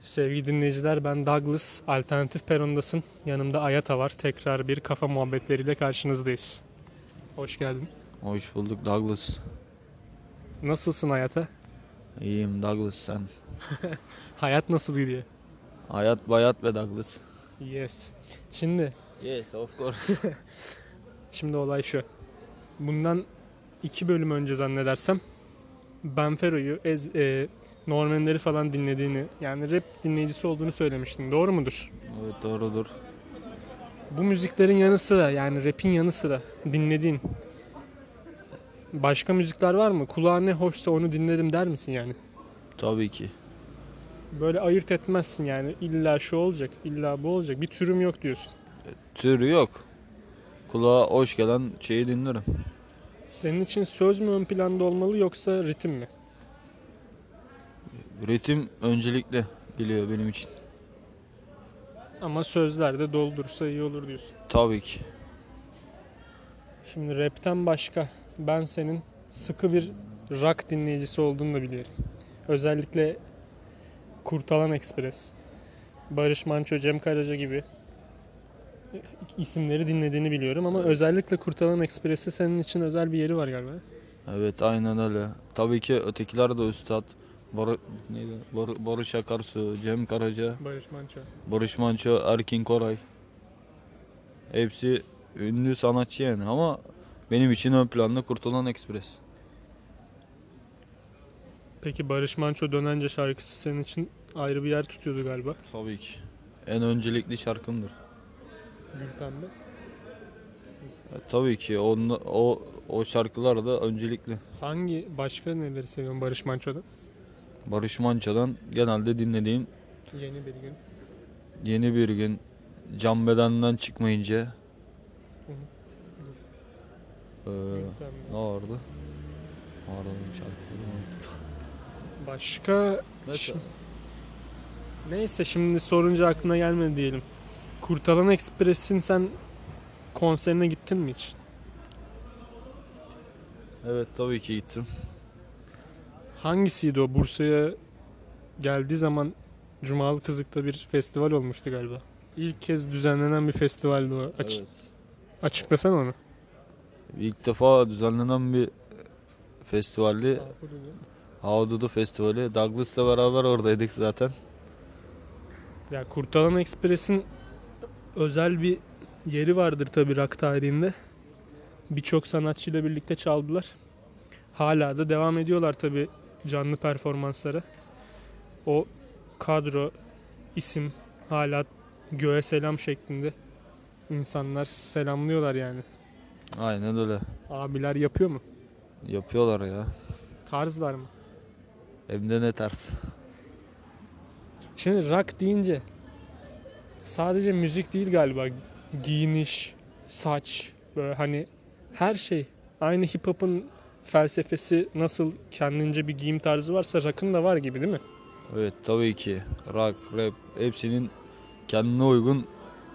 Sevgili dinleyiciler ben Douglas. Alternatif Peron'dasın. Yanımda Ayata var. Tekrar bir kafa muhabbetleriyle karşınızdayız. Hoş geldin. Hoş bulduk Douglas. Nasılsın Ayata? İyiyim Douglas sen. Hayat nasıl gidiyor? Hayat bayat be Douglas. Yes. Şimdi, Yes of course. şimdi olay şu. Bundan iki bölüm önce zannedersem Benfero'yu, Ez, e, Normanleri falan dinlediğini, yani rap dinleyicisi olduğunu söylemiştin. Doğru mudur? evet doğrudur. Bu müziklerin yanı sıra yani rap'in yanı sıra dinlediğin başka müzikler var mı? Kulağa ne hoşsa onu dinlerim der misin yani? Tabii ki. Böyle ayırt etmezsin yani illa şu olacak, illa bu olacak. Bir türüm yok diyorsun. Türü yok. Kulağa hoş gelen şeyi dinlerim. Senin için söz mü ön planda olmalı yoksa ritim mi? Ritim öncelikli geliyor benim için. Ama sözler de doldursa iyi olur diyorsun. Tabii ki. Şimdi rapten başka ben senin sıkı bir rock dinleyicisi olduğunu da biliyorum. Özellikle Kurtalan Express, Barış Manço, Cem Karaca gibi isimleri dinlediğini biliyorum ama özellikle Kurtalan Express'i senin için özel bir yeri var galiba. Evet aynen öyle. Tabii ki ötekiler de üstad. Bar neydi? Bar Barış Akarsu, Cem Karaca, Barış Manço. Barış Manço, Erkin Koray. Hepsi ünlü sanatçı yani ama benim için ön planda Kurtulan Ekspres. Peki Barış Manço Dönence şarkısı senin için ayrı bir yer tutuyordu galiba. Tabii ki. En öncelikli şarkımdır. Gülpembe. E, tabii ki onla, o o şarkılar da öncelikli. Hangi başka neleri seviyorsun Barış Manço'da? Barış Manço'dan genelde dinlediğim Yeni bir gün. yeni bir gün Can Beden'den çıkmayınca Hı Ee, ne vardı? Vardı unuttum. Başka Mesela- Neyse şimdi sorunca aklına gelmedi diyelim. Kurtalan Express'in sen konserine gittin mi hiç? Evet tabii ki gittim. Hangisiydi o? Bursa'ya geldiği zaman Cumalı Kızık'ta bir festival olmuştu galiba. İlk kez düzenlenen bir festivaldi o. Aç, Evet. Açıklasana onu. İlk defa düzenlenen bir festivalde Havdudu Festivali. Douglas'la beraber oradaydık zaten. Ya Kurtalan Express'in özel bir yeri vardır tabii rock tarihinde. Birçok sanatçıyla birlikte çaldılar. Hala da devam ediyorlar tabii canlı performanslara. O kadro, isim hala göğe selam şeklinde insanlar selamlıyorlar yani. Aynen öyle. Abiler yapıyor mu? Yapıyorlar ya. Tarzlar mı? Hem de ne ters. Şimdi rock deyince sadece müzik değil galiba. Giyiniş, saç, böyle hani her şey. Aynı hip hop'un felsefesi nasıl kendince bir giyim tarzı varsa rock'ın da var gibi değil mi? Evet tabii ki. Rock, rap hepsinin kendine uygun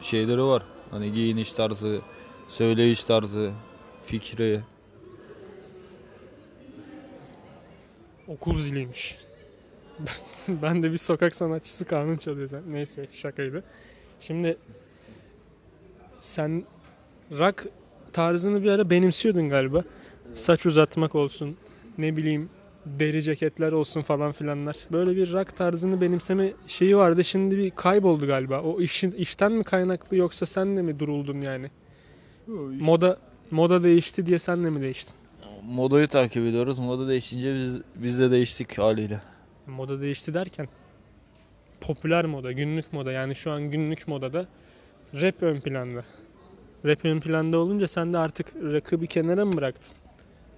şeyleri var. Hani giyiniş tarzı, söyleyiş tarzı, fikri. Okul ziliymiş. ben de bir sokak sanatçısı kanun çalıyor. Neyse şakaydı. Şimdi sen rock tarzını bir ara benimsiyordun galiba. Saç uzatmak olsun, ne bileyim deri ceketler olsun falan filanlar. Böyle bir rock tarzını benimseme şeyi vardı. Şimdi bir kayboldu galiba. O işin işten mi kaynaklı yoksa sen de mi duruldun yani? Moda moda değişti diye sen de mi değiştin? Modayı takip ediyoruz. Moda değişince biz biz de değiştik haliyle. Moda değişti derken popüler moda, günlük moda yani şu an günlük modada rap ön planda. Rap ön planda olunca sen de artık rock'ı bir kenara mı bıraktın?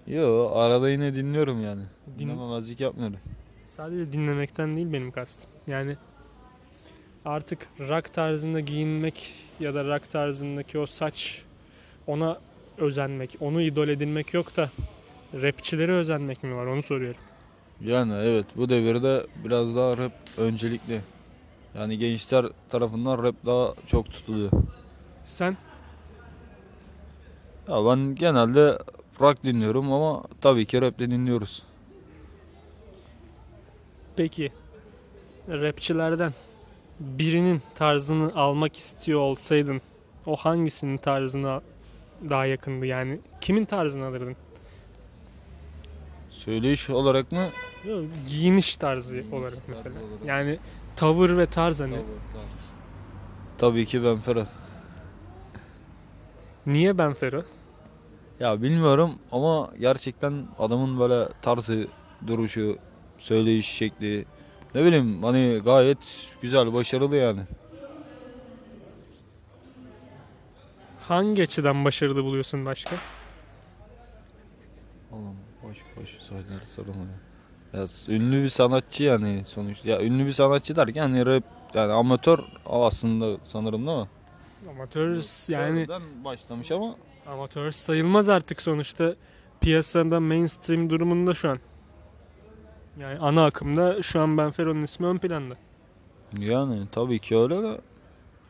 Yo arada yine dinliyorum yani. Din- Dinlememezlik yapmıyorum. Sadece dinlemekten değil benim kastım. Yani artık rock tarzında giyinmek ya da rock tarzındaki o saç ona özenmek, onu idol edinmek yok da rapçilere özenmek mi var onu soruyorum. Yani evet bu devirde biraz daha rap öncelikli. Yani gençler tarafından rap daha çok tutuluyor. Sen Ya ben genelde rock dinliyorum ama tabii ki rap de dinliyoruz. peki rapçilerden birinin tarzını almak istiyor olsaydın o hangisinin tarzına daha yakındı yani? Kimin tarzını alırdın? Söyleyiş olarak mı? Yok, giyiniş tarzı Giyiniş olarak tarzı mesela. olarak. Yani tavır ve tarz hani. Tabii ki ben Ferah. Niye Ben Fero? Ya bilmiyorum ama gerçekten adamın böyle tarzı, duruşu, söyleyiş şekli ne bileyim hani gayet güzel, başarılı yani. Hangi açıdan başarılı buluyorsun başka? Oğlum boş boş söyler sorun ya. Ya ünlü bir sanatçı yani sonuçta. Ya ünlü bir sanatçı derken hani rap yani amatör aslında sanırım değil mi? Amatör yani Sonradan başlamış ama amatör sayılmaz artık sonuçta piyasada mainstream durumunda şu an. Yani ana akımda şu an Ben Fero'nun ismi ön planda. yani tabii ki öyle de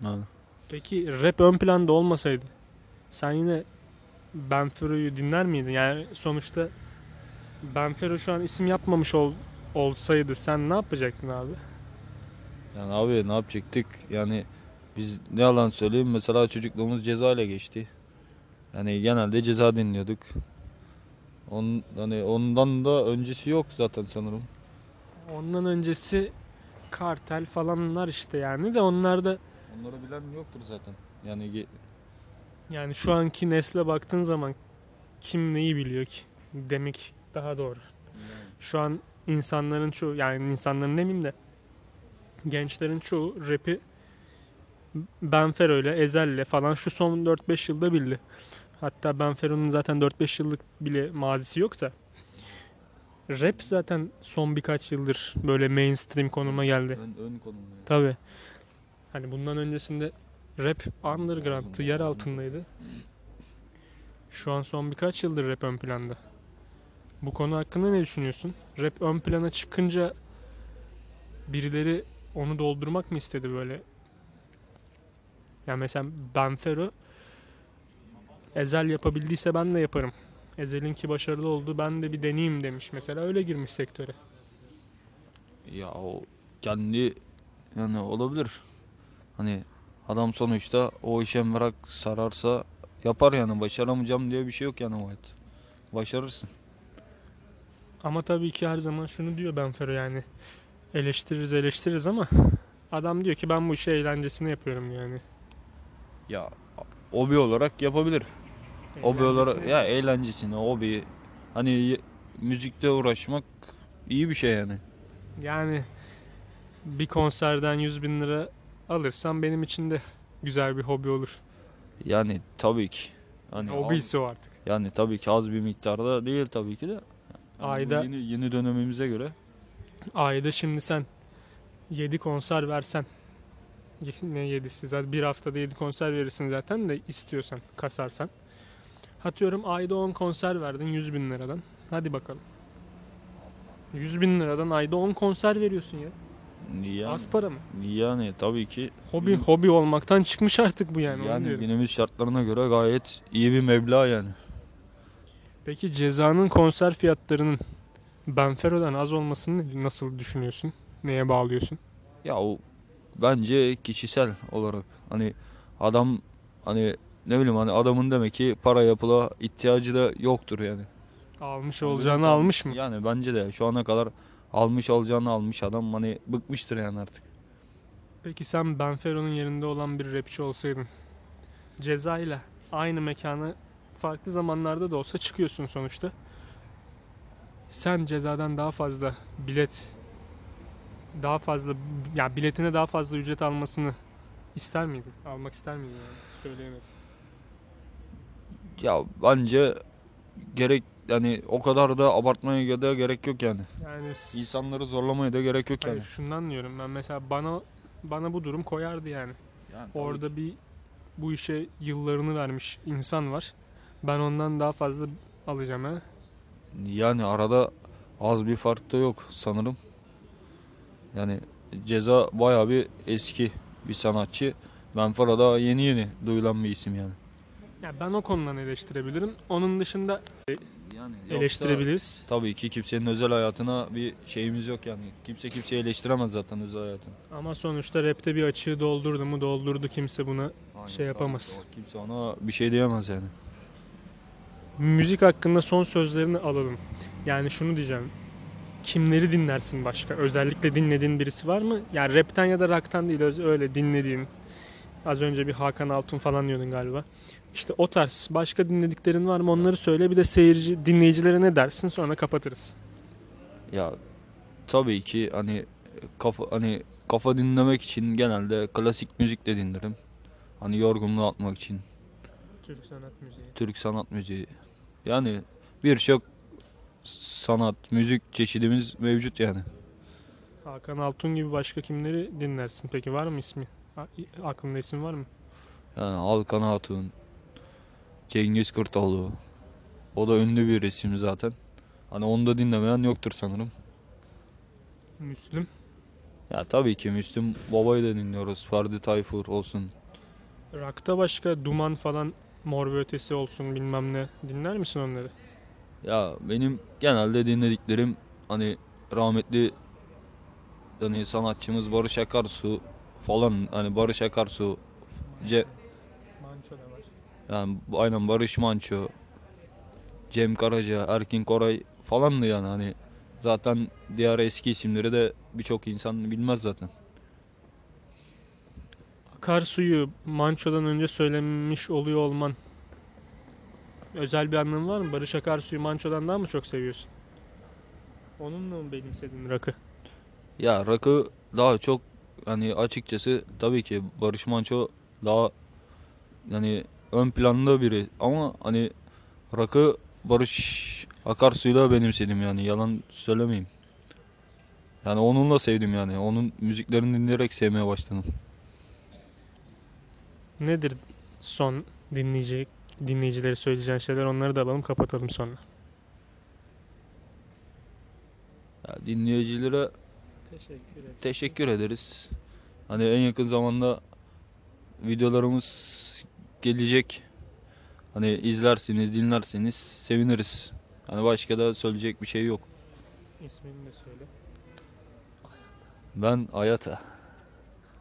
yani. Peki rap ön planda olmasaydı sen yine Ben Fero'yu dinler miydin? Yani sonuçta Ben Fero şu an isim yapmamış ol, olsaydı sen ne yapacaktın abi? Yani abi ne yapacaktık? Yani biz ne yalan söyleyeyim mesela çocukluğumuz ceza ile geçti. Yani genelde ceza dinliyorduk. On, hani ondan da öncesi yok zaten sanırım. Ondan öncesi kartel falanlar işte yani de onlar da Onları bilen yoktur zaten. Yani yani şu anki nesle baktığın zaman kim neyi biliyor ki demek daha doğru. Şu an insanların çoğu yani insanların demeyeyim de gençlerin çoğu rap'i Ben Fero'yla, Ezel'le falan şu son 4-5 yılda bildi. Hatta Ben Fero'nun zaten 4-5 yıllık bile mazisi yok da. Rap zaten son birkaç yıldır böyle mainstream konuma geldi. ön, ön konumda. Tabi. Hani bundan öncesinde rap underground'tı, yer altındaydı. Şu an son birkaç yıldır rap ön planda. Bu konu hakkında ne düşünüyorsun? Rap ön plana çıkınca birileri onu doldurmak mı istedi böyle? Yani mesela Ben Fero Ezel yapabildiyse ben de yaparım. Ezel'inki başarılı oldu ben de bir deneyeyim demiş. Mesela öyle girmiş sektöre. Ya o kendi yani olabilir. Hani adam sonuçta o işe merak sararsa yapar yani başaramayacağım diye bir şey yok yani hayat. Başarırsın. Ama tabii ki her zaman şunu diyor Benfero yani eleştiririz eleştiririz ama adam diyor ki ben bu işi eğlencesine yapıyorum yani. Ya hobi olarak yapabilir. Hobi olarak ya eğlencesine hobi hani müzikle uğraşmak iyi bir şey yani. Yani bir konserden 100 bin lira alırsam benim için de güzel bir hobi olur. Yani tabii ki. Hani Hobisi o artık. yani tabii ki az bir miktarda değil tabii ki de. Ayda- yeni, yeni dönemimize göre Ayda şimdi sen 7 konser versen ne 7'si zaten bir haftada 7 konser verirsin zaten de istiyorsan kasarsan. Atıyorum ayda 10 konser verdin 100 bin liradan. Hadi bakalım. 100 bin liradan ayda 10 konser veriyorsun ya. yani, Az para mı? yani tabii ki Hobi Gün- hobi olmaktan çıkmış artık bu yani. yani günümüz şartlarına göre gayet iyi bir meblağ yani. Peki cezanın konser fiyatlarının Benfero'dan az olmasını nasıl düşünüyorsun? Neye bağlıyorsun? Ya o bence kişisel olarak hani adam hani ne bileyim hani adamın demek ki para yapıla ihtiyacı da yoktur yani. Almış olacağını benim- almış mı? Yani bence de şu ana kadar almış olacağını almış adam hani bıkmıştır yani artık. Peki sen Benfero'nun yerinde olan bir rapçi olsaydın cezayla aynı mekana farklı zamanlarda da olsa çıkıyorsun sonuçta. Sen cezadan daha fazla bilet daha fazla ya biletine daha fazla ücret almasını ister miydin? Almak ister miydin yani? Söyleyemedim. Ya bence gerek yani o kadar da abartmaya da gerek yok yani. Yani İnsanları zorlamaya da gerek yok yani. Hayır, şundan diyorum ben mesela bana bana bu durum koyardı yani. Yani Orada bir bu işe yıllarını vermiş insan var. Ben ondan daha fazla alacağım ha. Yani arada az bir fark da yok sanırım. Yani ceza baya bir eski bir sanatçı. Benfara da yeni yeni duyulan bir isim yani. Ya ben o konudan eleştirebilirim. Onun dışında Yani yoksa eleştirebiliriz. Tabii ki kimsenin özel hayatına bir şeyimiz yok yani. Kimse kimseyi eleştiremez zaten özel hayatını. Ama sonuçta rapte bir açığı doldurdu mu doldurdu kimse buna. Aynen, Şey yapamaz. tabii Kimse ona bir şey diyemez yani. Müzik hakkında son sözlerini alalım. Yani şunu diyeceğim. Kimleri dinlersin başka? Özellikle dinlediğin birisi var mı? Yani rapten ya da rock'tan değil öyle dinlediğin. Az önce bir Hakan Altun falan diyordun galiba. İşte o tarz başka dinlediklerin var mı? Onları söyle. Bir de seyirci dinleyicilere ne dersin? Sonra kapatırız. Ya tabii ki hani kafa hani kafa dinlemek için genelde klasik müzik de dinlerim. Hani yorgunluğu atmak için Türk sanat müziği. Türk sanat müziği. Yani birçok sanat, müzik çeşidimiz mevcut yani. Hakan Altun gibi başka kimleri dinlersin? Peki var mı ismi? Aklında isim var mı? Yani Alkan Hatun, Cengiz Kurtoğlu. O da ünlü bir isim zaten. Hani onu da dinlemeyen yoktur sanırım. Müslüm. Ya tabii ki Müslüm Baba'yı da dinliyoruz. Ferdi Tayfur olsun. Rock'ta başka Duman falan Mor ve Ötesi olsun bilmem ne. Dinler misin onları? Ya benim genelde dinlediklerim hani rahmetli hani sanatçımız Barış Akarsu falan hani Barış Akarsu Ce Manço da var. yani aynen Barış Manço Cem Karaca, Erkin Koray falandı yani hani zaten diğer eski isimleri de birçok insan bilmez zaten. Akarsu'yu Manço'dan önce söylemiş oluyor olman özel bir anlamı var mı? Barış Akarsu'yu Manço'dan daha mı çok seviyorsun? Onunla mı benimsedin rakı? Ya rakı daha çok hani açıkçası tabii ki Barış Manço daha yani ön planda biri ama hani rakı Barış Akarsu'yla benimsedim yani yalan söylemeyeyim. Yani onunla sevdim yani. Onun müziklerini dinleyerek sevmeye başladım. Nedir son dinleyecek dinleyicilere söyleyeceğin şeyler onları da alalım kapatalım sonra. Ya dinleyicilere Teşekkür ederim. teşekkür ederiz. Hani en yakın zamanda videolarımız gelecek. Hani izlersiniz, dinlerseniz seviniriz. Hani başka da söyleyecek bir şey yok. İsmini de söyle. Ben Ayata.